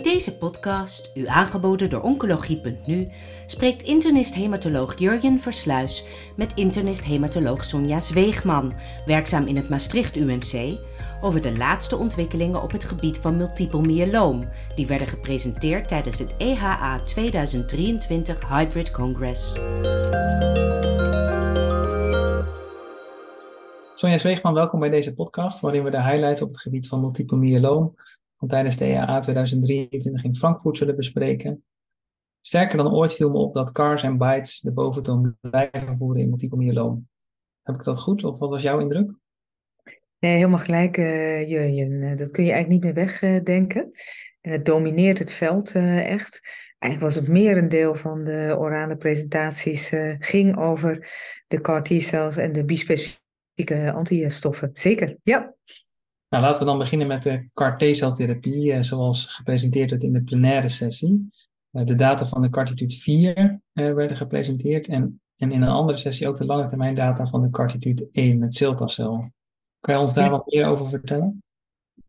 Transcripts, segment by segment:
In deze podcast, u aangeboden door Oncologie.nu, spreekt internist-hematoloog Jurjen Versluis met internist-hematoloog Sonja Zweegman, werkzaam in het Maastricht UMC, over de laatste ontwikkelingen op het gebied van multiple myeloom, die werden gepresenteerd tijdens het EHA 2023 Hybrid Congress. Sonja Zweegman, welkom bij deze podcast, waarin we de highlights op het gebied van multiple myeloom tijdens de EAA 2023 in Frankfurt zullen bespreken. Sterker dan ooit viel me op dat cars en bytes de boventoon blijven voeren in multiple myeloom. Heb ik dat goed of wat was jouw indruk? Nee, helemaal gelijk, uh, Jurjen. Eh, dat kun je eigenlijk niet meer wegdenken. en het domineert het veld uh, echt. Eigenlijk was het merendeel van de orale presentaties ging over de CAR T-cells en de bispecifieke antistoffen. Zeker, ja. Nou, laten we dan beginnen met de CAR-T-celtherapie, eh, zoals gepresenteerd werd in de plenaire sessie. Eh, de data van de CARTITUDE 4 eh, werden gepresenteerd en, en in een andere sessie ook de lange termijn data van de CARTITUDE 1 met Siltacel. Kan je ons daar wat meer over vertellen?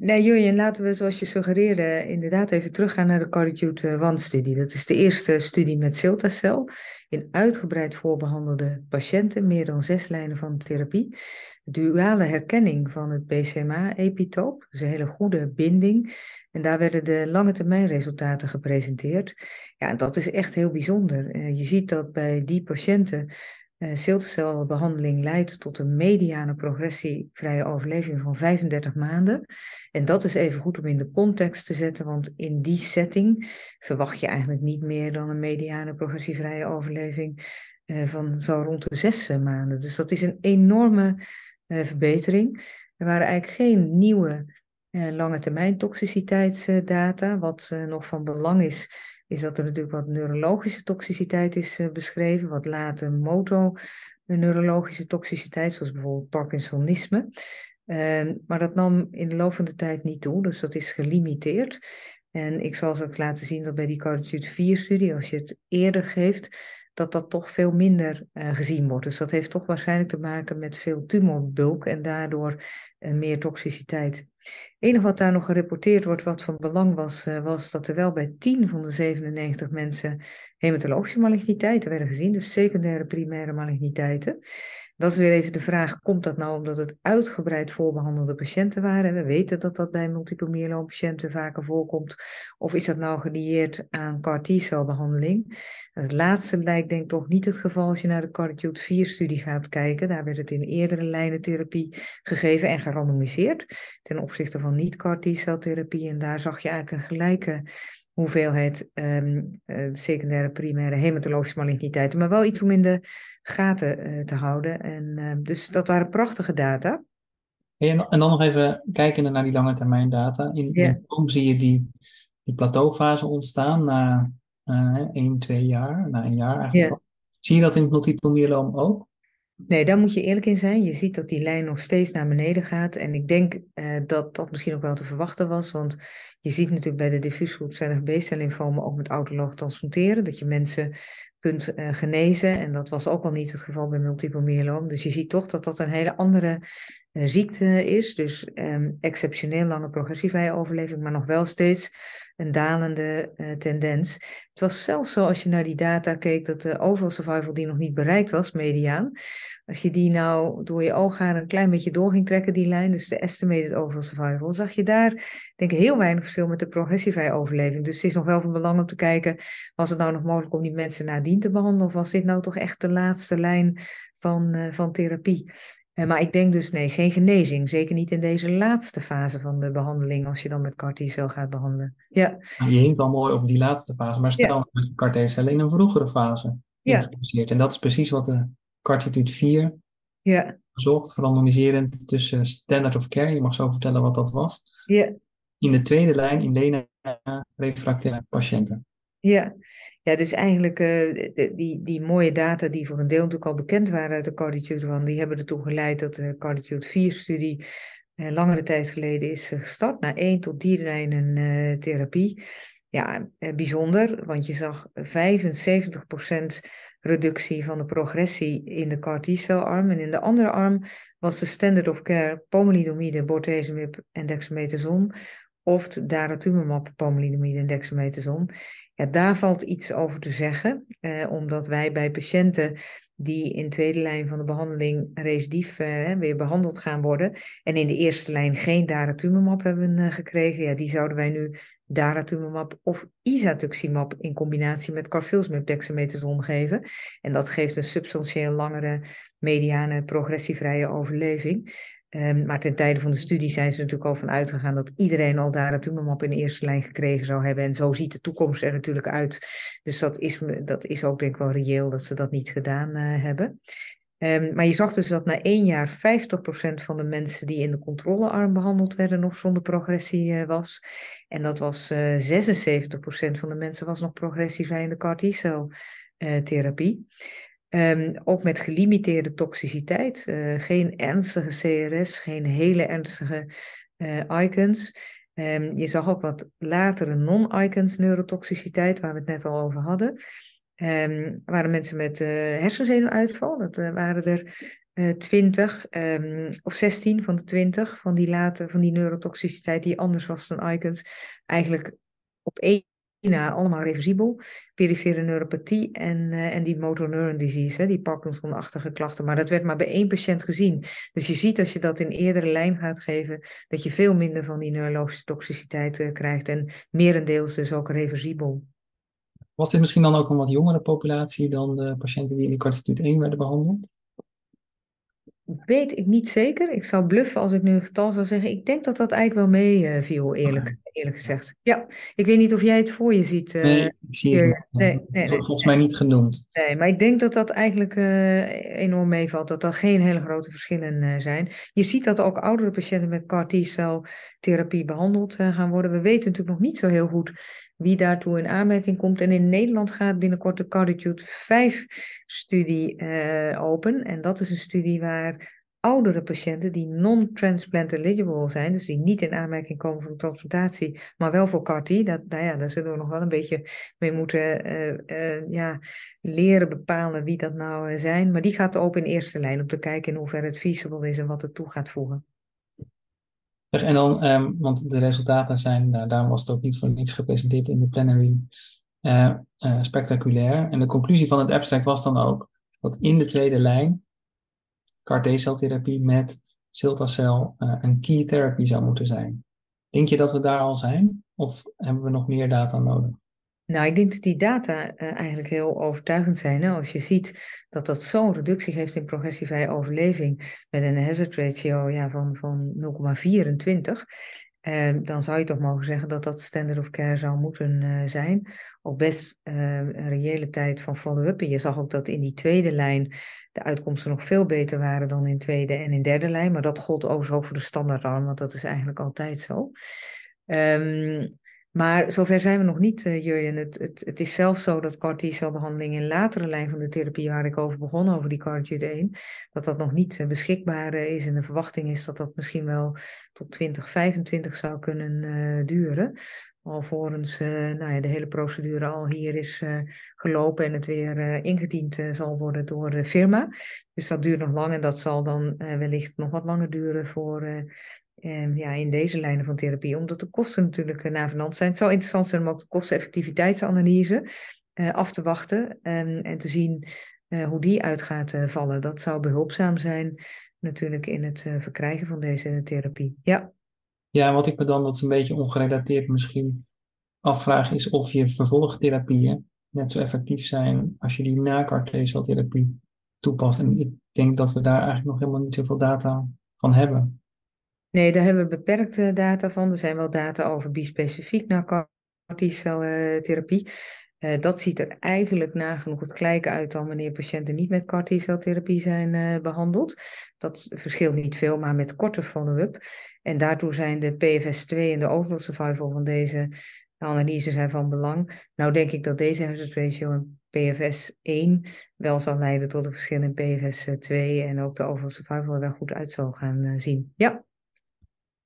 Nee, Jurjen, laten we zoals je suggereerde inderdaad even teruggaan naar de Cartitude 1-studie. Dat is de eerste studie met Siltacel in uitgebreid voorbehandelde patiënten, meer dan zes lijnen van therapie. Duale herkenning van het BCMA-epitoop, dus een hele goede binding. En daar werden de lange termijn resultaten gepresenteerd. Ja, dat is echt heel bijzonder. Eh, je ziet dat bij die patiënten uh, leidt tot een mediane progressievrije overleving van 35 maanden. En dat is even goed om in de context te zetten, want in die setting verwacht je eigenlijk niet meer dan een mediane progressievrije overleving uh, van zo rond de zes maanden. Dus dat is een enorme verbetering. Er waren eigenlijk geen nieuwe lange termijn toxiciteitsdata. Wat nog van belang is, is dat er natuurlijk wat neurologische toxiciteit is uh, beschreven, wat later motoneurologische toxiciteit, zoals bijvoorbeeld Parkinsonisme. Uh, maar dat nam in de loop van de tijd niet toe, dus dat is gelimiteerd. En ik zal ook laten zien dat bij die Carditude 4-studie, als je het eerder geeft, dat dat toch veel minder uh, gezien wordt. Dus dat heeft toch waarschijnlijk te maken met veel tumorbulk en daardoor uh, meer toxiciteit. Het enige wat daar nog gerapporteerd wordt, wat van belang was, uh, was dat er wel bij 10 van de 97 mensen hematologische maligniteiten werden gezien, dus secundaire primaire maligniteiten. Dat is weer even de vraag, komt dat nou omdat het uitgebreid voorbehandelde patiënten waren? We weten dat dat bij multiple myeloom patiënten vaker voorkomt. Of is dat nou gelieerd aan CAR T-celbehandeling? Het laatste lijkt denk ik toch niet het geval als je naar de CARTITUDE 4-studie gaat kijken. Daar werd het in eerdere lijnen therapie gegeven en gerandomiseerd ten opzichte van niet-CAR T-celtherapie. En daar zag je eigenlijk een gelijke hoeveelheid um, uh, secundaire, primaire hematologische maligniteiten, maar wel iets om in de gaten uh, te houden. En, uh, dus dat waren prachtige data. En, en dan nog even kijken naar die lange termijn data. In, yeah. in zie je die, die plateaufase ontstaan na uh, 1, 2 jaar, na een jaar eigenlijk. Yeah. Zie je dat in het multiple myeloom ook? Nee, daar moet je eerlijk in zijn. Je ziet dat die lijn nog steeds naar beneden gaat. En ik denk uh, dat dat misschien ook wel te verwachten was. Want je ziet natuurlijk bij de diffuus groepzijdige B-cel lymfomen ook met autoloog transplanteren. Dat je mensen kunt uh, genezen. En dat was ook al niet het geval bij multiple myeloom. Dus je ziet toch dat dat een hele andere uh, ziekte is. Dus um, exceptioneel lange progressievrije overleving, maar nog wel steeds een dalende uh, tendens. Het was zelfs zo als je naar die data keek dat de overall survival die nog niet bereikt was, mediaan, als je die nou door je ooghaar een klein beetje door ging trekken, die lijn, dus de estimated overall survival, zag je daar denk ik heel weinig verschil met de progressievrije overleving. Dus het is nog wel van belang om te kijken, was het nou nog mogelijk om die mensen nadien te behandelen of was dit nou toch echt de laatste lijn van, uh, van therapie? Uh, maar ik denk dus nee, geen genezing. Zeker niet in deze laatste fase van de behandeling, als je dan met CAR T-cel gaat behandelen. Ja. Je hinkt al mooi op die laatste fase, maar stel ja. met CAR T-cellen in een vroegere fase ja. En dat is precies wat de CARTITUDE 4 ja. gezocht, randomiserend tussen standard of care, je mag zo vertellen wat dat was, ja. in de tweede lijn in lena refractaire patiënten. Ja, ja dus eigenlijk uh, die, die mooie data die voor een deel natuurlijk al bekend waren uit de Carditude van, die hebben ertoe geleid dat de Carditude 4-studie uh, langere tijd geleden is gestart, na één tot drie lijnen uh, therapie. Ja, bijzonder, want je zag 75% reductie van de progressie in de CAR T-cel-arm. En in de andere arm was de standard of care pomalidomide, bortezomib en dexamethason of daratumumab, pomalidomide en dexamethason. Ja, daar valt iets over te zeggen, eh, omdat wij bij patiënten die in tweede lijn van de behandeling recidief eh, weer behandeld gaan worden en in de eerste lijn geen daratumumab hebben uh, gekregen, ja, die zouden wij nu daratumumab of isatuximab in combinatie met carfilzomib dexamethason geven. En dat geeft een substantieel langere mediane progressievrije overleving. Um, maar ten tijde van de studie zijn ze natuurlijk al van uitgegaan dat iedereen al daratumumab in de eerste lijn gekregen zou hebben. En zo ziet de toekomst er natuurlijk uit. Dus dat is, dat is ook denk ik wel reëel dat ze dat niet gedaan uh, hebben. Um, maar je zag dus dat na één jaar 50% van de mensen die in de controlearm behandeld werden nog zonder progressie uh, was. En dat was uh, eh, 76% van de mensen was nog progressievrij in de CAR T-cel therapie. Um, ook met gelimiteerde toxiciteit, uh, geen ernstige CRS, geen hele ernstige uh, icons. Um, je zag ook wat latere non-icons neurotoxiciteit, waar we het net al over hadden. Um, waren mensen met uh, hersenzenuwuitval, dat waren er 20 of 16 van de 20 van die, late, van die neurotoxiciteit die anders was dan icons, eigenlijk op één allemaal reversibel. Perifere neuropathie en, uh, en die motor neuron disease, hè, die Parkinson-achtige klachten. Maar dat werd maar bij één patiënt gezien. Dus je ziet als je dat in eerdere lijn gaat geven, dat je veel minder van die neurologische toxiciteit uh, krijgt. En merendeels dus ook reversibel. Was dit misschien dan ook een wat jongere populatie dan de patiënten die in de cartitude 1 werden behandeld? Weet ik niet zeker. Ik zou bluffen als ik nu een getal zou zeggen. Ik denk dat dat eigenlijk wel meeviel, uh, eerlijk, eerlijk gezegd. Ja, ik weet niet of jij het voor je ziet. Uh, nee, ik zie het niet. Nee, nee, nee, volgens mij niet genoemd. Nee, maar ik denk dat dat eigenlijk uh, enorm meevalt. Dat er geen hele grote verschillen uh, zijn. Je ziet dat ook oudere patiënten met CAR T-cel therapie behandeld gaan worden. We weten natuurlijk nog niet zo heel goed wie daartoe in aanmerking komt. En in Nederland gaat binnenkort de Carditude 5-studie uh, open. En dat is een studie waar oudere patiënten die non-transplant eligible zijn, dus die niet in aanmerking komen voor transplantatie, maar wel voor CAR-T, dat, nou ja, daar zullen we nog wel een beetje mee moeten uh, uh, ja, leren bepalen wie dat nou zijn. Maar die gaat open in eerste lijn om te kijken in hoeverre het feasible is en wat het toe gaat voegen. En dan, um, want de resultaten zijn, nou, daarom was het ook niet voor niks gepresenteerd in de plenary, spectaculair. En de conclusie van het abstract was dan ook dat in de tweede lijn CAR T-celtherapie met ciltacel uh, een key therapy zou moeten zijn. Denk je dat we daar al zijn? Of hebben we nog meer data nodig? Nou, ik denk dat die data uh, eigenlijk heel overtuigend zijn. Hè? Als je ziet dat dat zo'n reductie geeft in progressievrije overleving met een hazard ratio ja, van, van 0,24, dan zou je toch mogen zeggen dat dat standard of care zou moeten uh, zijn. Op best een reële tijd van follow-up. Je zag ook dat in die tweede lijn de uitkomsten nog veel beter waren dan in tweede en in derde lijn. Maar dat gold overigens ook voor de standaardarm, want dat is eigenlijk altijd zo. Um, maar zover zijn we nog niet, uh, Jurjen. Het, het, het, is zelfs zo dat CAR T-celbehandeling in latere lijn van de therapie, waar ik over begon, over die CARTITUDE 1, dat dat nog niet uh, beschikbaar uh, is. En de verwachting is dat dat misschien wel tot 2025 zou kunnen duren. Alvorens nou ja, de hele procedure al hier is gelopen en het weer ingediend zal worden door de firma. Dus dat duurt nog lang en dat zal dan wellicht nog wat langer duren voor ja, in deze lijnen van therapie, omdat de kosten natuurlijk uh, navenant zijn. Het zou interessant zijn om ook de kosteneffectiviteitsanalyse uh, af te wachten um, en te zien uh, hoe die uit gaat vallen. Dat zou behulpzaam zijn natuurlijk in het verkrijgen van deze therapie. Ja. Ja, wat ik me dan, dat een beetje ongerelateerd misschien, afvraag is of je vervolgtherapieën net zo effectief zijn als je die na car therapie toepast. En ik denk dat we daar eigenlijk nog helemaal niet zoveel data van hebben. Nee, daar hebben we beperkte data van. Er zijn wel data over bispecifiek naar CAR T-celtherapie. Uh, dat ziet er eigenlijk nagenoeg het gelijk uit dan wanneer patiënten niet met CAR T-celtherapie zijn uh, behandeld. Dat verschilt niet veel, maar met korte follow-up. En daartoe zijn de PFS2 en de overall survival van deze analyse zijn van belang. Nou denk ik dat deze hazard ratio en PFS1 wel zal leiden tot een verschil in PFS2 en ook de overall survival er wel goed uit zal gaan uh, zien. Ja.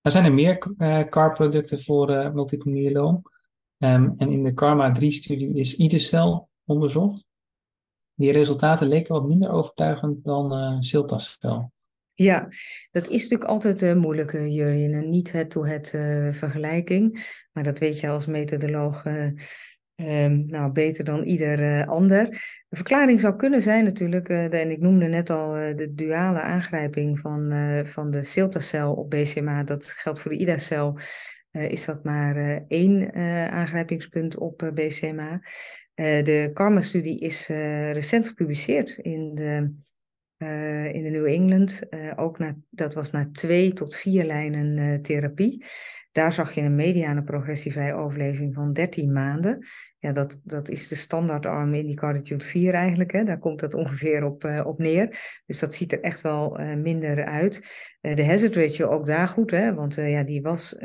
Er zijn er meer uh, CAR-producten voor uh, multiple myeloom. Um, en in de KARMA-3-studie is Idecel onderzocht. Die resultaten leken wat minder overtuigend dan uh, Siltacel. Ja, dat is natuurlijk altijd uh, moeilijk, uh, Jurjen. Niet het to het uh, vergelijking. Maar dat weet je als methodoloog um, nou, beter dan ieder ander. De verklaring zou kunnen zijn natuurlijk, en ik noemde net al de duale aangrijping van, van de Siltacel op BCMA. Dat geldt voor de IDA-cel. is dat maar één aangrijpingspunt op BCMA. de Karma-studie is recent gepubliceerd in de in de New England. Ook na, dat was na twee tot vier lijnen therapie. Daar zag je een mediane progressievrije overleving van 13 maanden. Ja, dat, dat is de standaardarm in die Carditude 4 eigenlijk. Hè. Daar komt dat ongeveer op, op neer. Dus dat ziet er echt wel minder uit. de hazard ratio ook daar goed, hè, want ja, die was 0,4.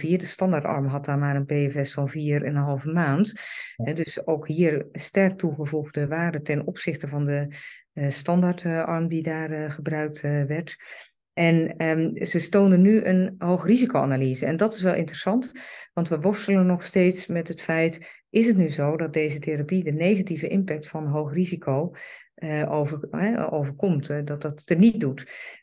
De standaardarm had daar maar een PFS van 4,5 maand. Ja. dus ook hier sterk toegevoegde waarde ten opzichte van de standaardarm die daar gebruikt werd. En um, ze stonen nu een hoogrisicoanalyse. En dat is wel interessant, want we worstelen nog steeds met het feit: is het nu zo dat deze therapie de negatieve impact van hoog risico over, overkomt, dat dat het er niet doet?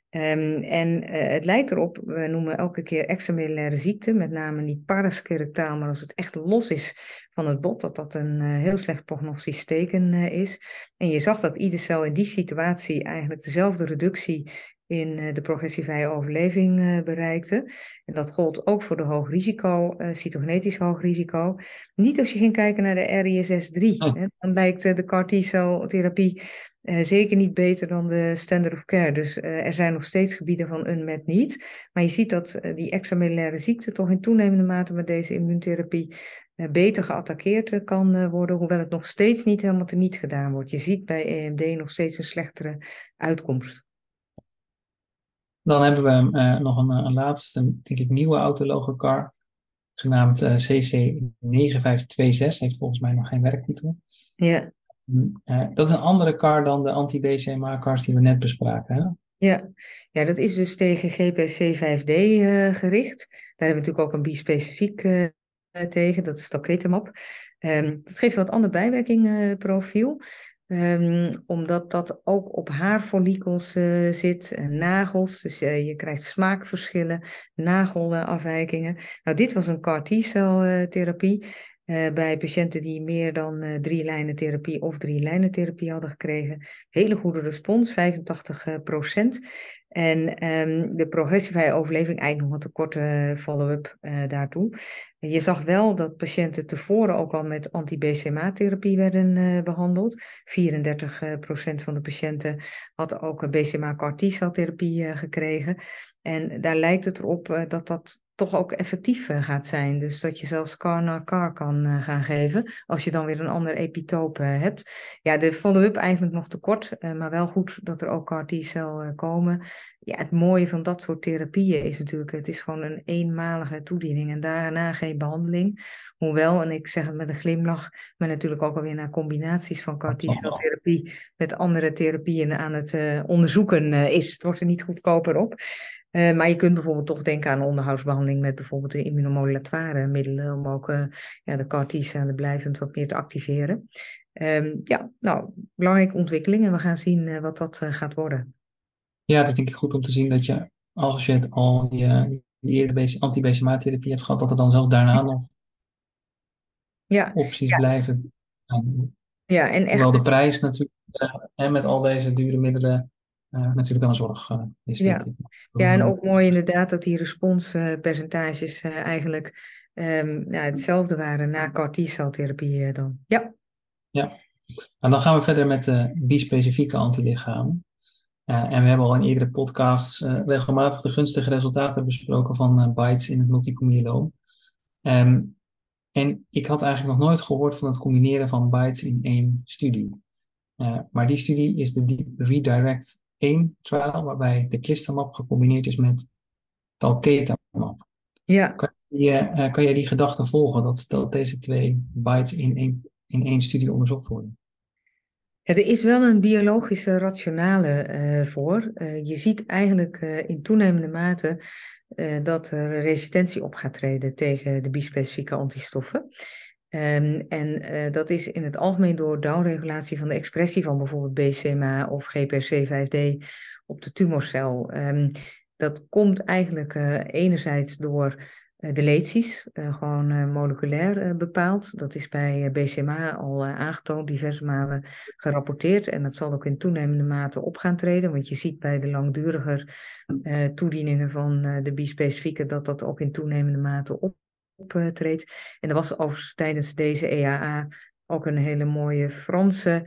Um, en het lijkt erop, we noemen elke keer extramedullaire ziekte, met name niet paraskerectaal, maar als het echt los is van het bot, dat dat een heel slecht prognostisch teken is. En je zag dat ieder cel in die situatie eigenlijk dezelfde reductie in de progressievrije overleving bereikte. En dat gold ook voor de hoog risico, cytogenetisch hoog risico. Niet als je ging kijken naar de RISS3. Oh. Hè, dan lijkt de CAR T-cel therapie uh, zeker niet beter dan de standard of care. Dus er zijn nog steeds gebieden van unmet niet. Maar je ziet dat die extramedullaire ziekte toch in toenemende mate met deze immuuntherapie beter geattaqueerd kan worden, hoewel het nog steeds niet helemaal teniet gedaan wordt. Je ziet bij EMD nog steeds een slechtere uitkomst. Dan hebben we nog een, een, laatste, denk ik, nieuwe autologe car, genaamd CC9526, heeft volgens mij nog geen werktitel. Ja. Uh, dat is een andere CAR dan de anti-BCMA-CARs die we net bespraken. Hè? Ja. ja, dat is dus tegen GPC5D uh, eh, gericht. Daar hebben we natuurlijk ook een bispecifiek tegen, dat is talquetamab. Um, dat geeft een wat ander bijwerkingprofiel. Um, omdat dat ook op haarfollikels zit, nagels. Dus je krijgt smaakverschillen, nagelafwijkingen. Nou, dit was een CAR T-cel therapie. Uh, bij patiënten die meer dan uh, drie lijnen therapie of drie lijnen therapie hadden gekregen. Hele goede respons, 85 uh, procent. En um, de progressievrije overleving, eigenlijk nog een te korte follow-up daartoe. Je zag wel dat patiënten tevoren ook al met anti-BCMA-therapie werden behandeld. 34 procent van de patiënten had ook BCMA-CAR T-celtherapie gekregen. En daar lijkt het erop dat dat toch ook effectief uh, gaat zijn. Dus dat je zelfs car na car kan uh, gaan geven, als je dan weer een ander epitoop uh, hebt. Ja, de follow-up eigenlijk nog te kort, maar wel goed dat er ook CAR T-cel komen. Ja, het mooie van dat soort therapieën is natuurlijk, het is gewoon een eenmalige toediening en daarna geen behandeling. Hoewel, en ik zeg het met een glimlach, maar natuurlijk ook alweer naar combinaties van CAR T-cel therapie met andere therapieën aan het onderzoeken is. Het wordt er niet goedkoper op. Uh, maar je kunt bijvoorbeeld toch denken aan onderhoudsbehandeling met bijvoorbeeld de immunomodulatoire middelen om ook uh, ja, de CAR T-cellen blijvend wat meer te activeren. Um, ja, nou, belangrijke ontwikkeling en we gaan zien uh, wat dat gaat worden. Ja, het is denk ik goed om te zien dat je, als je het al je, je eerder anti-BCMA-therapie hebt gehad, dat er dan zelfs daarna nog ja, opties ja. blijven. Ja, en echt... Wel de prijs natuurlijk, en met al deze dure middelen uh, natuurlijk wel een zorg uh, is. Ja. ja, en ook mooi inderdaad dat die responspercentages uh, eigenlijk um, ja, hetzelfde waren na CAR T-celtherapie dan. Ja. Ja, en dan gaan we verder met de bispecifieke antilichamen. en we hebben al in eerdere podcasts regelmatig de gunstige resultaten besproken van BITES in het multiple myeloom. Um, en ik had eigenlijk nog nooit gehoord van het combineren van BITES in één studie. maar die studie is de Redirect één trial waarbij de clistamab gecombineerd is met talketamab. Ja. Kan je, uh, kan die gedachte volgen dat, dat deze twee bites in één, in één studie onderzocht worden? Ja, er is wel een biologische rationale uh, voor. Uh, je ziet eigenlijk in toenemende mate dat er resistentie op gaat treden tegen de bispecifieke antistoffen. Ehm, en dat is in het algemeen door downregulatie van de expressie van bijvoorbeeld BCMA of GPRC5D op de tumorcel. Um, dat komt eigenlijk enerzijds door de leties, gewoon moleculair bepaald. Dat is bij BCMA al aangetoond, diverse malen gerapporteerd. En dat zal ook in toenemende mate op gaan treden, want je ziet bij de langduriger toedieningen van de bispecifieke dat dat ook in toenemende mate optreedt. En er was tijdens deze EAA ook een hele mooie Franse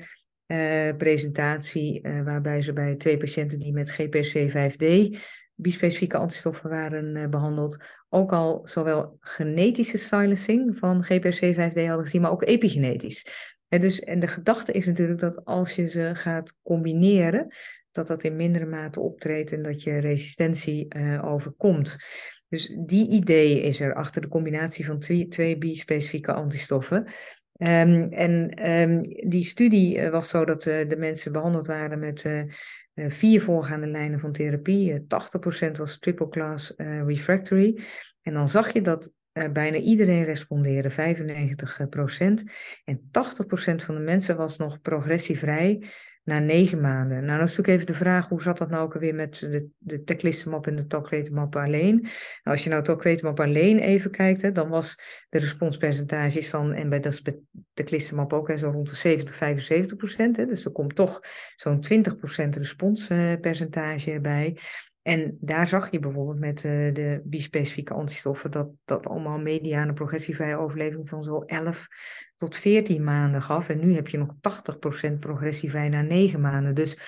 presentatie, waarbij ze bij twee patiënten die met GPC5D bispecifieke antistoffen waren behandeld, ook al zowel genetische silencing van GPRC5D hadden gezien, maar ook epigenetisch. En, dus, en de gedachte is natuurlijk dat als je ze gaat combineren, dat dat in mindere mate optreedt en dat je resistentie overkomt. Dus die idee is er achter de combinatie van twee, twee bispecifieke antistoffen. Um, en um, die studie uh, was zo dat uh, de mensen behandeld waren met uh, vier voorgaande lijnen van therapie. 80% was triple class refractory. En dan zag je dat bijna iedereen respondeerde, 95%. En 80% van de mensen was nog progressievrij na negen maanden. Nou, dan is natuurlijk even de vraag, hoe zat dat nou ook alweer met de, de en de talkretamab alleen? Nou, als je nou talkretamab alleen even kijkt, hè, dan was de responspercentage dan, en bij, dat is bij teclistamab ook zo rond de 70, 75 procent. Dus er komt toch zo'n 20 procent responspercentage bij. En daar zag je bijvoorbeeld met uh, de bispecifieke antistoffen dat dat allemaal mediane progressievrije overleving van zo'n 11 tot 14 maanden gaf. En nu heb je nog 80% progressievrij na 9 maanden. Dus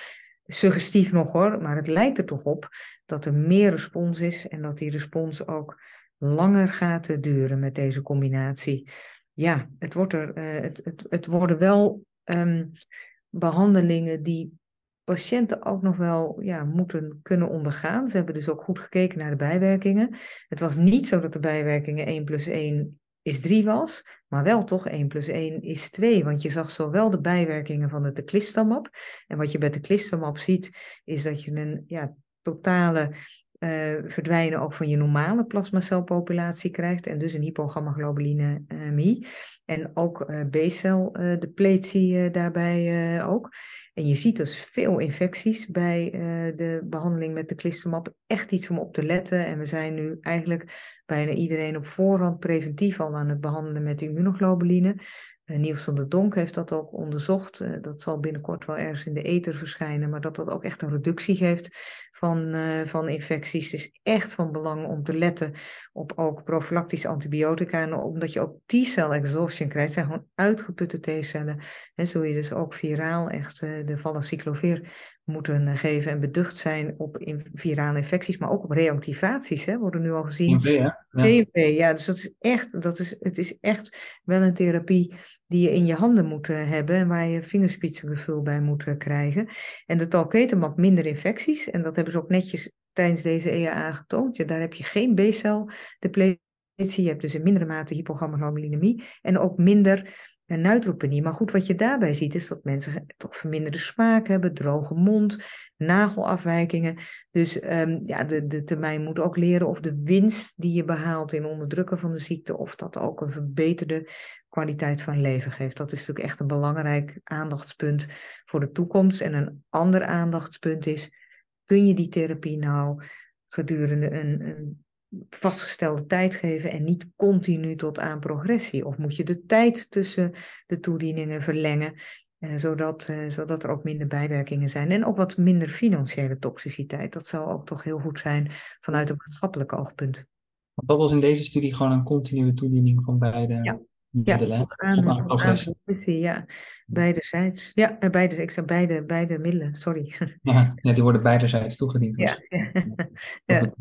suggestief nog hoor, maar het lijkt er toch op dat er meer respons is en dat die respons ook langer gaat duren met deze combinatie. Ja, het, wordt er, uh, het, het, worden wel um, behandelingen die patiënten ook nog wel ja, moeten kunnen ondergaan. Ze hebben dus ook goed gekeken naar de bijwerkingen. Het was niet zo dat de bijwerkingen 1 plus 1 is 3 was, maar wel toch 1 plus 1 is 2. Want je zag zowel de bijwerkingen van de teclistamab. En wat je bij de teclistamab ziet, is dat je een ja, totale uh, verdwijnen ook van je normale plasmacelpopulatie krijgt en dus een hypogammaglobulinemie. En ook uh, B-cel depletie daarbij ook. En je ziet dus veel infecties bij de behandeling met de klistemap. Echt iets om op te letten. En we zijn nu eigenlijk bijna iedereen op voorhand preventief al aan het behandelen met immunoglobuline. Uh, Niels van der Donk heeft dat ook onderzocht. Uh, dat zal binnenkort wel ergens in de ether verschijnen, maar dat dat ook echt een reductie geeft van, uh, van infecties. Het is echt van belang om te letten op ook profilactische antibiotica. Omdat je ook T-cell exhaustion krijgt, zijn gewoon uitgeputte T-cellen. En zul je dus ook viraal echt de valacyclovir moeten geven en beducht zijn op virale infecties, maar ook op reactivaties, hè, worden nu al gezien. GMP, ja. ja, dus dat is echt, dat is, het is echt wel een therapie die je in je handen moet eh, hebben en waar je vingerspitsengevoel bij moet eh, krijgen. En de talketamab minder infecties, en dat hebben ze ook netjes tijdens deze EAA getoond. Ja, daar heb je geen B-cel depletie, je hebt dus in mindere mate hypogammaglobulinemie en ook minder en neutropenie. Maar goed, wat je daarbij ziet is dat mensen toch verminderde smaak hebben, droge mond, nagelafwijkingen. Dus um, ja, de, de termijn moet ook leren of de winst die je behaalt in onderdrukken van de ziekte, of dat ook een verbeterde kwaliteit van leven geeft. Dat is natuurlijk echt een belangrijk aandachtspunt voor de toekomst. En een ander aandachtspunt is, kun je die therapie nou gedurende een, een vastgestelde tijd geven en niet continu tot aan progressie? Of moet je de tijd tussen de toedieningen verlengen, eh, zodat, eh, zodat er ook minder bijwerkingen zijn en ook wat minder financiële toxiciteit? Dat zou ook toch heel goed zijn vanuit een maatschappelijk oogpunt. Dat was in deze studie gewoon een continue toediening van beide. Ja. Ja, tot aan, tot aan progressie, ja. Beiderzijds. Ja, eh, beide, ik zei beide, beide middelen, sorry. Ja, die worden beiderzijds toegediend. Ja. ja. Ja,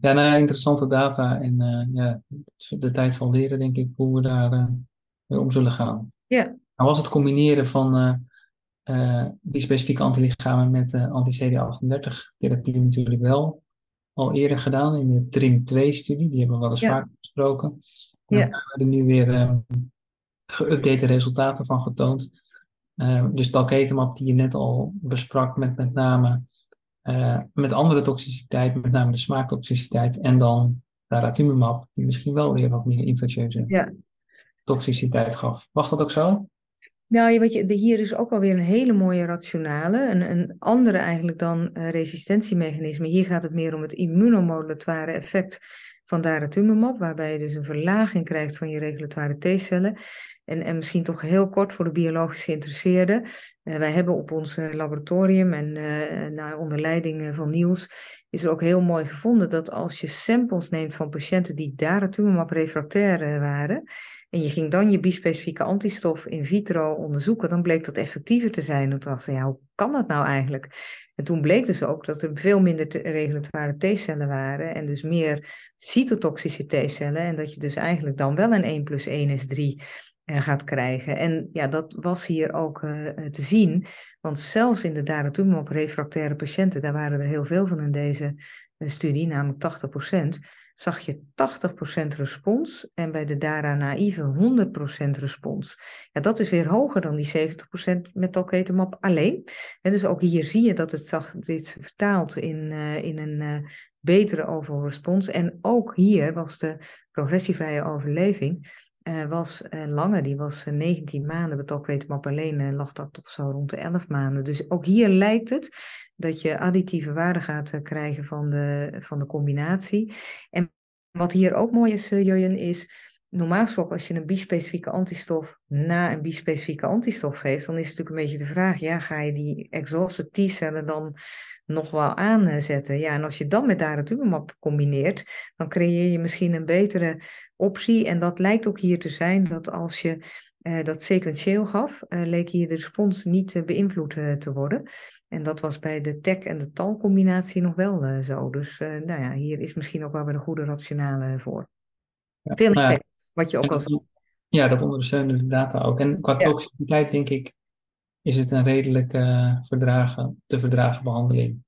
nou, interessante data en uh, ja, de tijd zal leren, denk ik, hoe we daar uh, mee om zullen gaan. Ja. Nou was het combineren van uh, die specifieke antilichamen met anti-CD38 therapie natuurlijk wel al eerder gedaan in de TRIM-2-studie. Die hebben we wel eens ja. vaak besproken. En ja. daar hebben we nu weer geüpdate resultaten van getoond. dus talketamab die je net al besprak met met name uh, met andere toxiciteit, met name de smaaktoxiciteit. En dan daratumumab, die misschien wel weer wat meer infectieuze ja. toxiciteit gaf. Was dat ook zo? Nou, weet je, hier is ook alweer een hele mooie rationale, een, een andere eigenlijk dan uh, resistentiemechanisme. Hier gaat het meer om het immunomodulatoire effect van daratumumab, waarbij je dus een verlaging krijgt van je regulatoire T-cellen. En, en misschien toch heel kort voor de biologisch geïnteresseerden. Uh, wij hebben op ons laboratorium en uh, naar onder leiding van Niels is er ook heel mooi gevonden dat als je samples neemt van patiënten die daratumumab refractair waren en je ging dan je bispecifieke antistof in vitro onderzoeken, dan bleek dat effectiever te zijn. Toen dachten ja, hoe kan dat nou eigenlijk? En toen bleek dus ook dat er veel minder regulatoire T-cellen waren en dus meer cytotoxische T-cellen. En dat je dus eigenlijk dan wel een 1 plus 1 is 3 uh, gaat krijgen. En ja, dat was hier ook uh, te zien. Want zelfs in de daratumumab refractaire patiënten, daar waren er heel veel van in deze studie, namelijk 80 procent zag je 80% respons en bij de DARA-naïeve 100% respons. Ja, dat is weer hoger dan die 70% met talketamab alleen. En dus ook hier zie je dat het zag, dit vertaalt in, in een betere overall respons. En ook hier was de progressievrije overleving uh, was langer. Die was 19 maanden. Bij talketamab alleen lag dat toch zo rond de 11 maanden. Dus ook hier lijkt het dat je additieve waarde gaat krijgen van de, van de combinatie. En wat hier ook mooi is, Jurjen, is normaal gesproken als je een bispecifieke antistof na een bispecifieke antistof geeft, dan is het natuurlijk een beetje de vraag, ja, ga je die exhausted T-cellen dan nog wel aanzetten? Ja, en als je dan met daratumumab combineert, dan creëer je misschien een betere optie. En dat lijkt ook hier te zijn dat als je uh, dat sequentieel gaf, uh, leek hier de respons niet beïnvloed te worden. En dat was bij de tech en de talcombinatie nog wel zo. Dus nou ja, hier is misschien ook wel weer een goede rationale voor. Ja, Veel effect, wat je ook al zei. Ja, dat ondersteunen de data ook. En qua toxiciteit denk ik, is het een redelijk verdragen, te verdragen behandeling.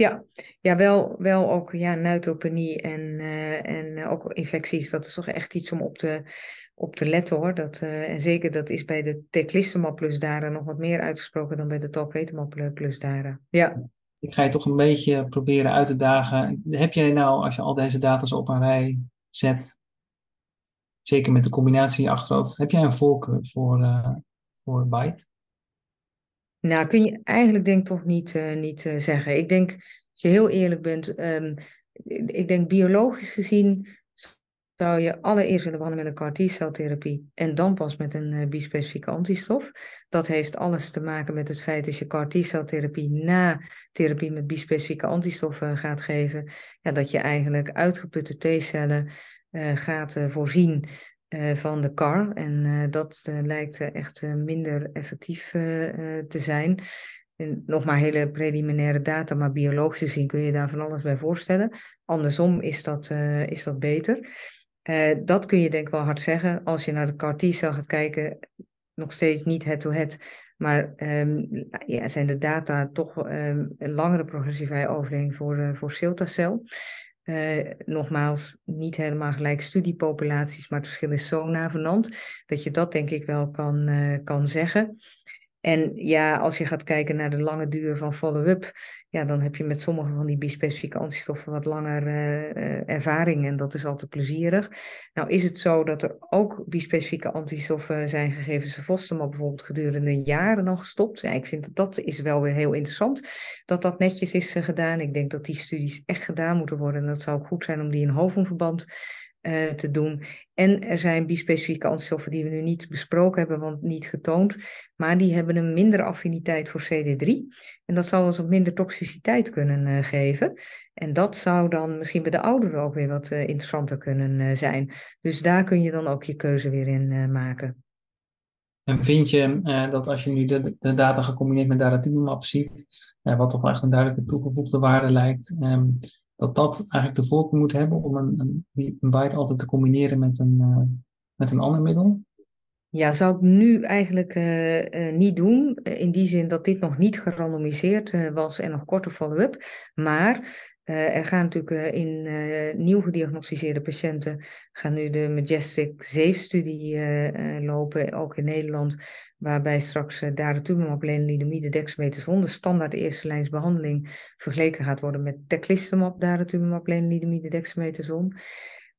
Ja, ja wel, wel ook ja, neutropenie en, uh, en ook infecties. Dat is toch echt iets om op te, op te letten hoor. Dat, uh, en zeker dat is bij de teclistamab plus dara nog wat meer uitgesproken dan bij de talpetamab plus dara. Ja. Ik ga je toch een beetje proberen uit te dagen. Heb jij nou, als je al deze data op een rij zet, zeker met de combinatie achterhoofd, heb jij een voorkeur voor, uh, voor Byte? Nou, kun je eigenlijk denk toch niet, uh, niet uh, zeggen. Ik denk, als je heel eerlijk bent, um, ik denk biologisch gezien zou je allereerst willen behandelen met een CAR-T-celtherapie en dan pas met een uh, bispecifieke antistof. Dat heeft alles te maken met het feit dat je CAR-T-celtherapie na therapie met bispecifieke antistoffen gaat geven, ja, dat je eigenlijk uitgeputte T-cellen gaat voorzien uh, van de CAR. En dat lijkt echt minder effectief te zijn. En nog maar hele preliminaire data, maar biologisch gezien kun je daar van alles bij voorstellen. Andersom is dat, is dat beter. dat kun je denk ik wel hard zeggen. Als je naar de CAR-T-cel gaat kijken, nog steeds niet head-to-head. maar um, ja, zijn de data toch um, een langere progressievrije overleving voor, uh, voor Siltacel. Uh, nogmaals, niet helemaal gelijk studiepopulaties, maar het verschil is zo navenant dat je dat denk ik wel kan, uh, kan zeggen. En ja, als je gaat kijken naar de lange duur van follow-up, ja, dan heb je met sommige van die bispecifieke antistoffen wat langer uh, ervaring en dat is altijd plezierig. Nou is het zo dat er ook bispecifieke antistoffen zijn gegeven, Sevostemab bijvoorbeeld gedurende jaren dan gestopt. Ja, ik vind dat dat is wel weer heel interessant, dat dat netjes is uh, gedaan. Ik denk dat die studies echt gedaan moeten worden en dat zou ook goed zijn om die in hoofdverband uh, te doen. En er zijn bispecifieke antistoffen die we nu niet besproken hebben, want niet getoond. Maar die hebben een mindere affiniteit voor CD3. En dat zou ons ook minder toxiciteit kunnen uh, geven. En dat zou dan misschien bij de ouderen ook weer wat uh, interessanter kunnen zijn. Dus daar kun je dan ook je keuze weer in maken. En vind je dat als je nu de, data gecombineerd met daratumumab ziet, wat toch echt een duidelijke toegevoegde waarde lijkt, um, dat dat eigenlijk de voorkeur moet hebben om een, een, byte altijd te combineren met een, uh, met een ander middel? Ja, zou ik nu eigenlijk uh, uh, niet doen. in die zin dat dit nog niet gerandomiseerd was en nog korte follow-up. Maar er gaan natuurlijk in nieuw gediagnosticeerde patiënten gaan nu de Majestic 7-studie lopen, ook in Nederland, waarbij straks uh, daratumumab, lenalidomide, dexamethason, de standaard eerste lijns behandeling, vergeleken gaat worden met teclistamab, daratumumab, lenalidomide, dexamethason.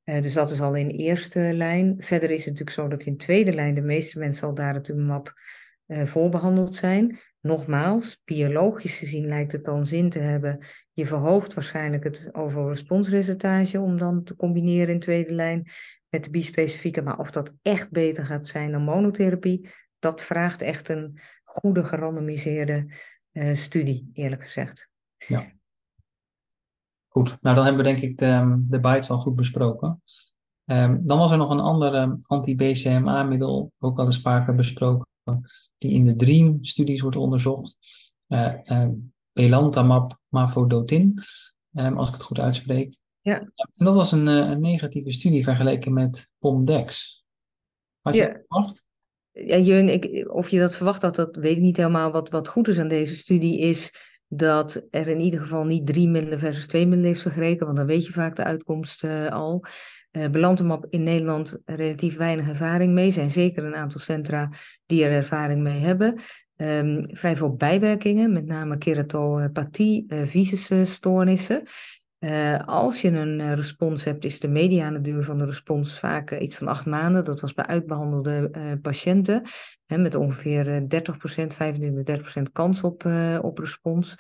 dus dat is al in eerste lijn. Verder is het natuurlijk zo dat in tweede lijn de meeste mensen al daratumumab voorbehandeld zijn. Nogmaals, biologisch gezien lijkt het dan zin te hebben. Je verhoogt waarschijnlijk het overal om dan te combineren in tweede lijn met de bispecifieke. Maar of dat echt beter gaat zijn dan monotherapie, dat vraagt echt een goede gerandomiseerde uh, studie, eerlijk gezegd. Ja. Goed, nou dan hebben we denk ik de, de bites wel goed besproken. Um, dan was er nog een andere anti-BCMA-middel, ook wel eens vaker besproken, die in de DREAM-studies wordt onderzocht. Uh, Belantamab mafodotin, um, als ik het goed uitspreek. Ja. En dat was een, een negatieve studie vergeleken met Pomdex. Had je Ja. dat verwacht? Ja, Jeun, ik, of je dat verwacht had, dat weet ik niet helemaal. Wat, wat goed is aan deze studie is dat er in ieder geval niet drie middelen versus twee middelen is vergeleken, want dan weet je vaak de uitkomst eh, al. Eh Belantamab in Nederland relatief weinig ervaring mee. Er zijn zeker een aantal centra die er ervaring mee hebben. Ehm, vrij veel bijwerkingen, met name keratopathie, eh visusstoornissen. Eh, als je een eh, respons hebt, is de mediane duur van de respons vaak iets van acht maanden. Dat was bij uitbehandelde eh, patiënten hè, met ongeveer eh, 30%, 25, 30% kans op, op respons.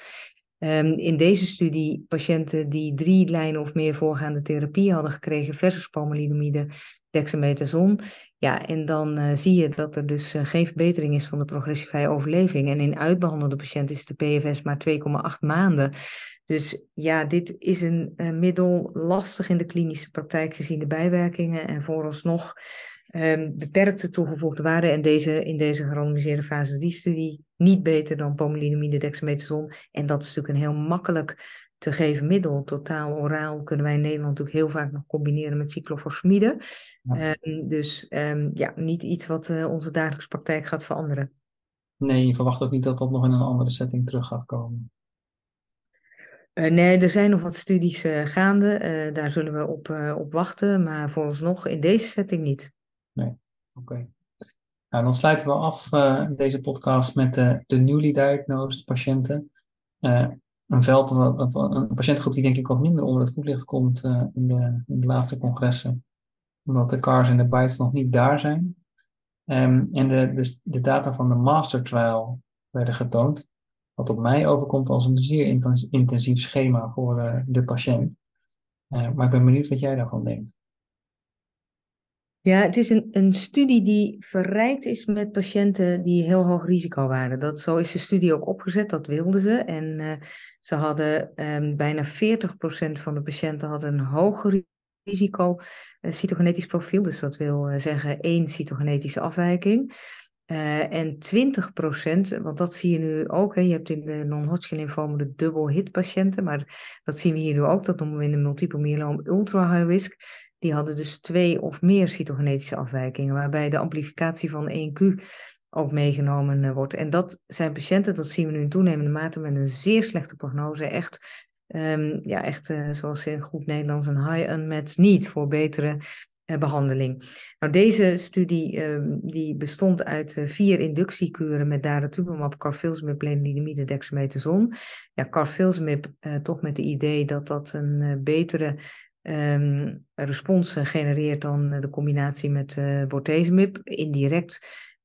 Ehm, in deze studie patiënten die drie lijnen of meer voorgaande therapie hadden gekregen versus pomalidomide, dexamethason. Ja, en dan eh, zie je dat er dus eh, geen verbetering is van de progressievrije overleving. En in uitbehandelde patiënten is de PFS maar 2,8 maanden. Dus ja, dit is een eh, middel lastig in de klinische praktijk gezien de bijwerkingen. En vooralsnog ehm, beperkte toegevoegde waarde. En deze, in deze gerandomiseerde fase 3-studie niet beter dan pomalidomide dexamethason. En dat is natuurlijk een heel makkelijk te geven middel. Totaal oraal kunnen wij in Nederland natuurlijk heel vaak nog combineren met cyclophosphamide. Ja. Ehm, dus ehm, ja, niet iets wat eh, onze dagelijkse praktijk gaat veranderen. Nee, je verwacht ook niet dat dat nog in een andere setting terug gaat komen. Eh, nee, er zijn nog wat studies eh, gaande. Daar zullen we op, op wachten. Maar vooralsnog in deze setting niet. Oké. Nou, dan sluiten we af deze podcast met de, de newly diagnosed patiënten. Eh, een veld, een patiëntgroep die denk ik wat minder onder het voetlicht komt eh, in, de, in de laatste congressen. Omdat de CARS en de BITES nog niet daar zijn. Ehm, en de, de, de data van de master trial werden getoond. Wat op mij overkomt als een zeer intens- intensief schema voor eh, de patiënt. Eh, maar ik ben benieuwd wat jij daarvan denkt. Ja, het is een, een studie die verrijkt is met patiënten die heel hoog risico waren. Dat, zo is de studie ook opgezet, dat wilden ze. En eh, ze hadden ehm, bijna 40% van de patiënten had een hoger risico cytogenetisch profiel. Dus dat wil eh, zeggen één cytogenetische afwijking. Eh, en 20%, want dat zie je nu ook, hè, je hebt in de non-Hodgkin lymfoom de double hit patiënten, maar dat zien we hier nu ook, dat noemen we in de multiple myeloom ultra high risk. Die hadden dus twee of meer cytogenetische afwijkingen, waarbij de amplificatie van 1Q ook meegenomen eh, wordt. En dat zijn patiënten, dat zien we nu in toenemende mate, met een zeer slechte prognose. Echt, ehm, ja, echt eh, zoals in goed Nederlands, een high unmet need voor betere eh, behandeling. Nou, deze studie ehm, die bestond uit vier inductiekuren met daratumumab, carfilzomib, lenalidomide, dexamethason. Ja, carfilzomib toch met het idee dat dat een betere ehm, respons eh, genereert dan eh, de combinatie met eh bortezomib. Indirect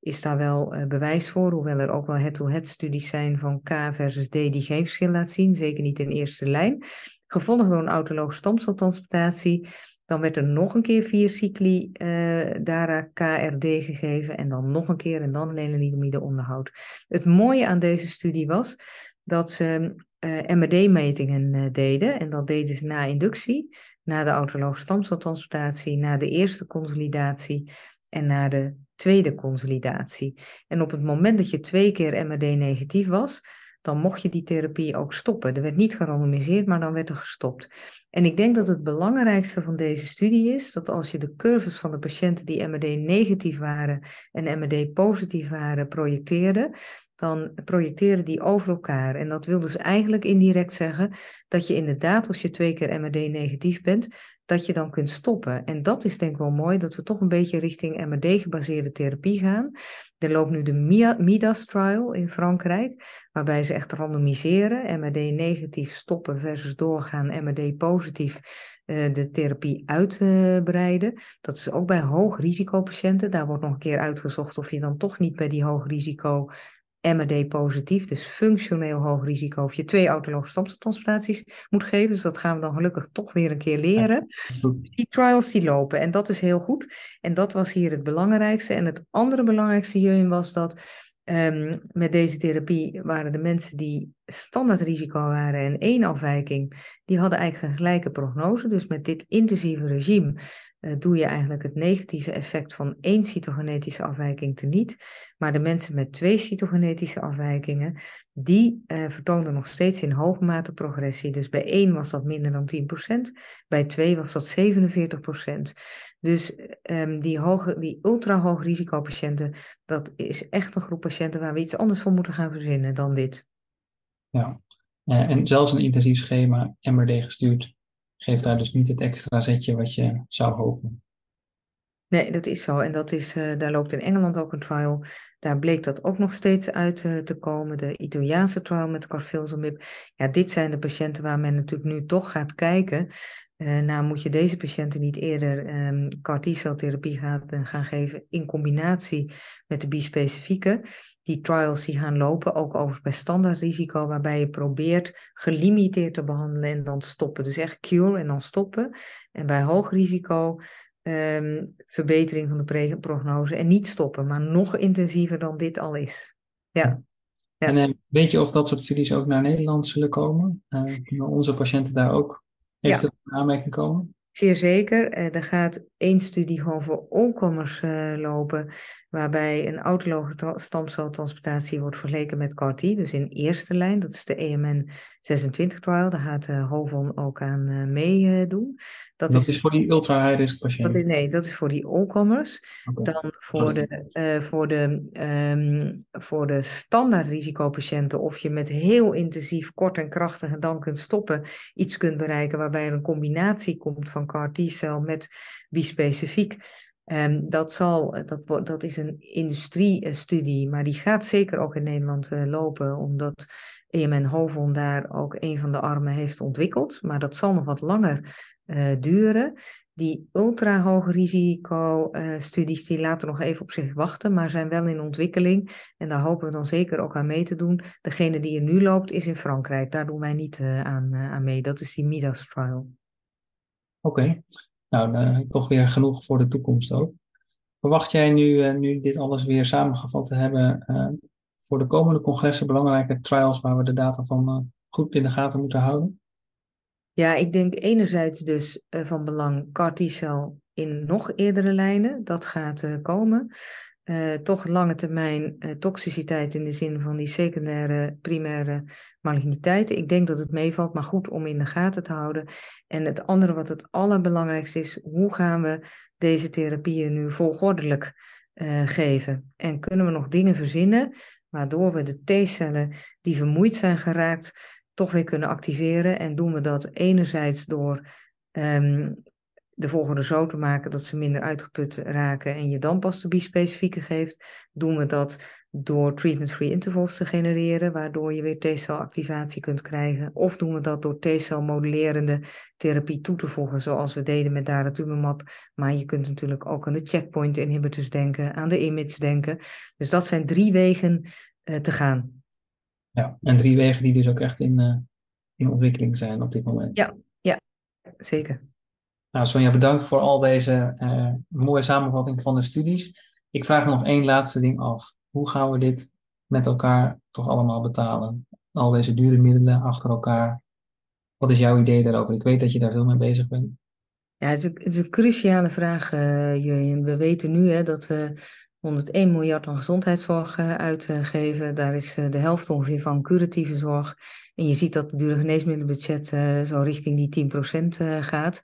is daar wel eh, bewijs voor, hoewel er ook wel head-to-head studies zijn van K versus D die geen verschil laat zien, zeker niet in eerste lijn. Gevolgd door een autologe stamceltransplantatie. Dan werd er nog een keer vier cycli eh DARA KRD gegeven en dan nog een keer en dan lenalidomide onderhoud. Het mooie aan deze studie was dat ze eh MRD-metingen deden en dat deden ze na inductie, na de autologe stamceltransplantatie, na de eerste consolidatie en na de tweede consolidatie. En op het moment dat je twee keer MRD negatief was, dan mocht je die therapie ook stoppen. Er werd niet gerandomiseerd, maar dan werd er gestopt. En ik denk dat het belangrijkste van deze studie is dat als je de curves van de patiënten die MRD negatief waren en MRD positief waren projecteerde, dan projecteren die over elkaar. En dat wil dus eigenlijk indirect zeggen dat je inderdaad, als je twee keer MRD negatief bent, dat je dan kunt stoppen. En dat is denk ik wel mooi, dat we toch een beetje richting MRD-gebaseerde therapie gaan. Er loopt nu de MIDAS-trial in Frankrijk, waarbij ze echt randomiseren, MRD-negatief stoppen versus doorgaan, MRD-positief uh, de therapie uitbreiden. Dat is ook bij hoog risicopatiënten. Daar wordt nog een keer uitgezocht of je dan toch niet bij die hoog risico MRD positief, dus functioneel hoog risico, of je twee autologe stamceltransplantaties moet geven. Dus dat gaan we dan gelukkig toch weer een keer leren. Die trials die lopen en dat is heel goed. En dat was hier het belangrijkste. En het andere belangrijkste hierin was dat um, met deze therapie waren de mensen die standaard risico waren en één afwijking, die hadden eigenlijk een gelijke prognose. Dus met dit intensieve regime doe je eigenlijk het negatieve effect van één cytogenetische afwijking teniet. Maar de mensen met twee cytogenetische afwijkingen, die uh, vertoonden nog steeds in hoge mate progressie. Dus bij één was dat minder dan 10%, bij twee was dat 47%. Dus um, die, hoge, die ultra hoog risicopatiënten, dat is echt een groep patiënten waar we iets anders voor moeten gaan verzinnen dan dit. Ja, uh, en zelfs een intensief schema, MRD gestuurd, geeft daar dus niet het extra zetje wat je zou hopen. Nee, dat is zo. En dat is, uh, daar loopt in Engeland ook een trial. Daar bleek dat ook nog steeds uit uh, te komen. De Italiaanse trial met carfilzomib. Ja, dit zijn de patiënten waar men natuurlijk nu toch gaat kijken. Uh, nou, moet je deze patiënten niet eerder um, CAR T-celtherapie gaan, gaan geven in combinatie met de bispecifieke. Die trials die gaan lopen, ook overigens bij standaard risico, waarbij je probeert gelimiteerd te behandelen en dan stoppen. Dus echt cure en dan stoppen. En bij hoog risico um, verbetering van de prognose en niet stoppen, maar nog intensiever dan dit al is. Ja. ja. En uh, weet je of dat soort studies ook naar Nederland zullen komen? Uh, kunnen onze patiënten daar ook eventueel ja. aanmerking komen? Zeer zeker. Uh, er gaat één studie gewoon voor onkomers uh, lopen, waarbij een autologe stamceltransplantatie wordt vergeleken met CAR-T, dus in eerste lijn. Dat is de EMN 26 trial, daar gaat uh, Hovon ook aan uh, meedoen. Dat, dat is, is, voor die ultra-high-risk patiënten? nee, dat is voor die. Okay. Dan voor de, voor, de, um, voor de standaard risicopatiënten, of je met heel intensief, kort en krachtig en dan kunt stoppen, iets kunt bereiken waarbij er een combinatie komt van CAR-T-cel met bispecifiek. Um, dat, zal, dat, dat is een industriestudie, maar die gaat zeker ook in Nederland uh, lopen, omdat EMN Hovon daar ook een van de armen heeft ontwikkeld. Maar dat zal nog wat langer uh, duren. Die ultra-hoog risico uh, studies die laten nog even op zich wachten, maar zijn wel in ontwikkeling. En daar hopen we dan zeker ook aan mee te doen. Degene die er nu loopt is in Frankrijk. Daar doen wij niet aan, aan mee. Dat is die MIDAS trial. Oké. Nou, toch weer genoeg voor de toekomst ook. Verwacht jij nu, uh, nu dit alles weer samengevat te hebben, uh, voor de komende congressen belangrijke trials waar we de data van goed in de gaten moeten houden? Ja, ik denk enerzijds dus van belang CAR in nog eerdere lijnen. Dat gaat komen. Uh, toch lange termijn uh, toxiciteit in de zin van die secundaire, primaire maligniteiten. Ik denk dat het meevalt, maar goed om in de gaten te houden. En het andere wat het allerbelangrijkste is, hoe gaan we deze therapieën nu volgordelijk uh, geven? En kunnen we nog dingen verzinnen waardoor we de T-cellen die vermoeid zijn geraakt, toch weer kunnen activeren? En doen we dat enerzijds door um, de volgende zo te maken dat ze minder uitgeput raken en je dan pas de bispecifieke geeft, doen we dat door treatment-free intervals te genereren, waardoor je weer T-celactivatie kunt krijgen. Of doen we dat door T-cel modulerende therapie toe te voegen, zoals we deden met daratumumab. Maar je kunt natuurlijk ook aan de checkpoint inhibitors denken, aan de IMIDs denken. Dus dat zijn drie wegen uh, te gaan. Ja, en drie wegen die dus ook echt in, uh, in ontwikkeling zijn op dit moment. Ja, ja zeker. Nou, Sonja, bedankt voor al deze uh, mooie samenvatting van de studies. Ik vraag nog één laatste ding af. Hoe gaan we dit met elkaar toch allemaal betalen? Al deze dure middelen achter elkaar. Wat is jouw idee daarover? Ik weet dat je daar veel mee bezig bent. Ja, het is een, cruciale vraag, uh. We weten nu hè, dat we 101 miljard aan gezondheidszorg uh, uitgeven. Daar is de helft ongeveer van curatieve zorg. En je ziet dat het dure geneesmiddelenbudget zo richting die 10% gaat.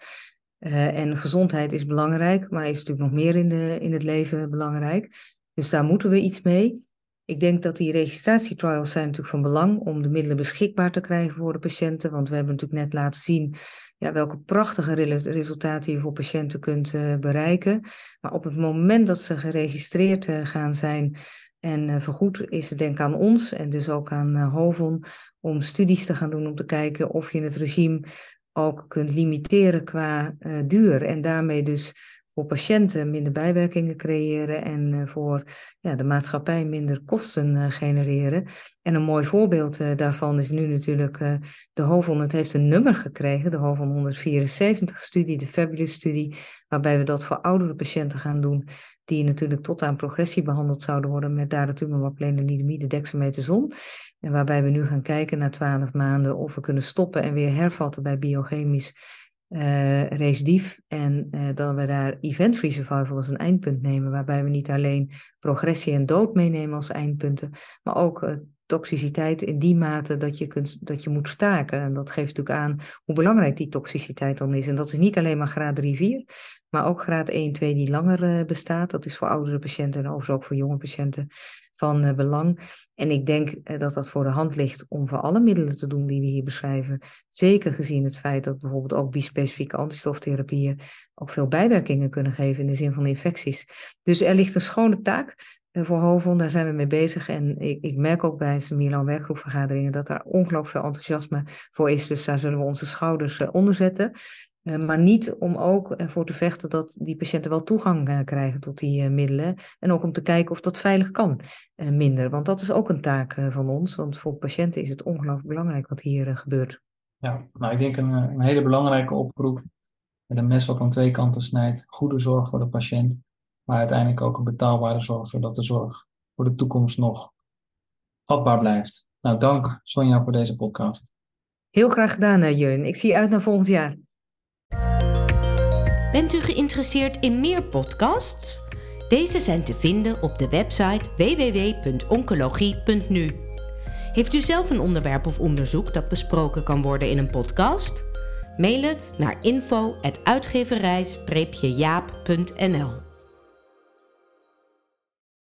Uh, en gezondheid is belangrijk, maar is natuurlijk nog meer in, de, in het leven belangrijk. Dus daar moeten we iets mee. Ik denk dat die registratietrials zijn natuurlijk van belang om de middelen beschikbaar te krijgen voor de patiënten. Want we hebben natuurlijk net laten zien ja, welke prachtige resultaten je voor patiënten kunt uh, bereiken. Maar op het moment dat ze geregistreerd uh, gaan zijn en vergoed, is het denk aan ons en dus ook aan Hovon om studies te gaan doen om te kijken of je het regime ook kunt limiteren qua duur. En daarmee dus voor patiënten minder bijwerkingen creëren en uh, voor ja, de maatschappij minder kosten uh, genereren. En een mooi voorbeeld daarvan is nu natuurlijk de HOVON. Het heeft een nummer gekregen, de HOVON 174-studie, de Fabulous-studie, waarbij we dat voor oudere patiënten gaan doen, die natuurlijk tot aan progressie behandeld zouden worden met daratumumab, lenalidomide, dexamethason. En waarbij we nu gaan kijken na 12 maanden of we kunnen stoppen en weer hervatten bij biochemisch uh, recidief en uh, dat we daar event-free survival als een eindpunt nemen, waarbij we niet alleen progressie en dood meenemen als eindpunten, maar ook uh, toxiciteit in die mate dat je, kunt, dat je moet staken. En dat geeft natuurlijk aan hoe belangrijk die toxiciteit dan is. En dat is niet alleen maar graad 3, 4, maar ook graad 1, 2 die langer bestaat. Dat is voor oudere patiënten en overigens ook voor jonge patiënten van uh, belang. En ik denk uh, dat dat voor de hand ligt om voor alle middelen te doen die we hier beschrijven. Zeker gezien het feit dat bijvoorbeeld ook bispecifieke antistoftherapieën ook veel bijwerkingen kunnen geven in de zin van infecties. Dus er ligt een schone taak uh, voor HOVON, daar zijn we mee bezig. En ik, ik merk ook bij de Milan werkgroepvergaderingen dat daar ongelooflijk veel enthousiasme voor is. Dus daar zullen we onze schouders onder zetten. Uh, maar niet om ook ervoor te vechten dat die patiënten wel toegang uh, krijgen tot die uh, middelen. En ook om te kijken of dat veilig kan minder. Want dat is ook een taak van ons. Want voor patiënten is het ongelooflijk belangrijk wat hier gebeurt. Ja, nou ik denk een, een hele belangrijke oproep. Met een mes wat aan twee kanten snijdt. Goede zorg voor de patiënt. Maar uiteindelijk ook een betaalbare zorg. Zodat de zorg voor de toekomst nog vatbaar blijft. Nou, dank Sonja voor deze podcast. Heel graag gedaan, Jurin. Ik zie je uit naar volgend jaar. Bent u geïnteresseerd in meer podcasts? Deze zijn te vinden op de website www.oncologie.nu. Heeft u zelf een onderwerp of onderzoek dat besproken kan worden in een podcast? Mail het naar info@uitgeverij-jaap.nl.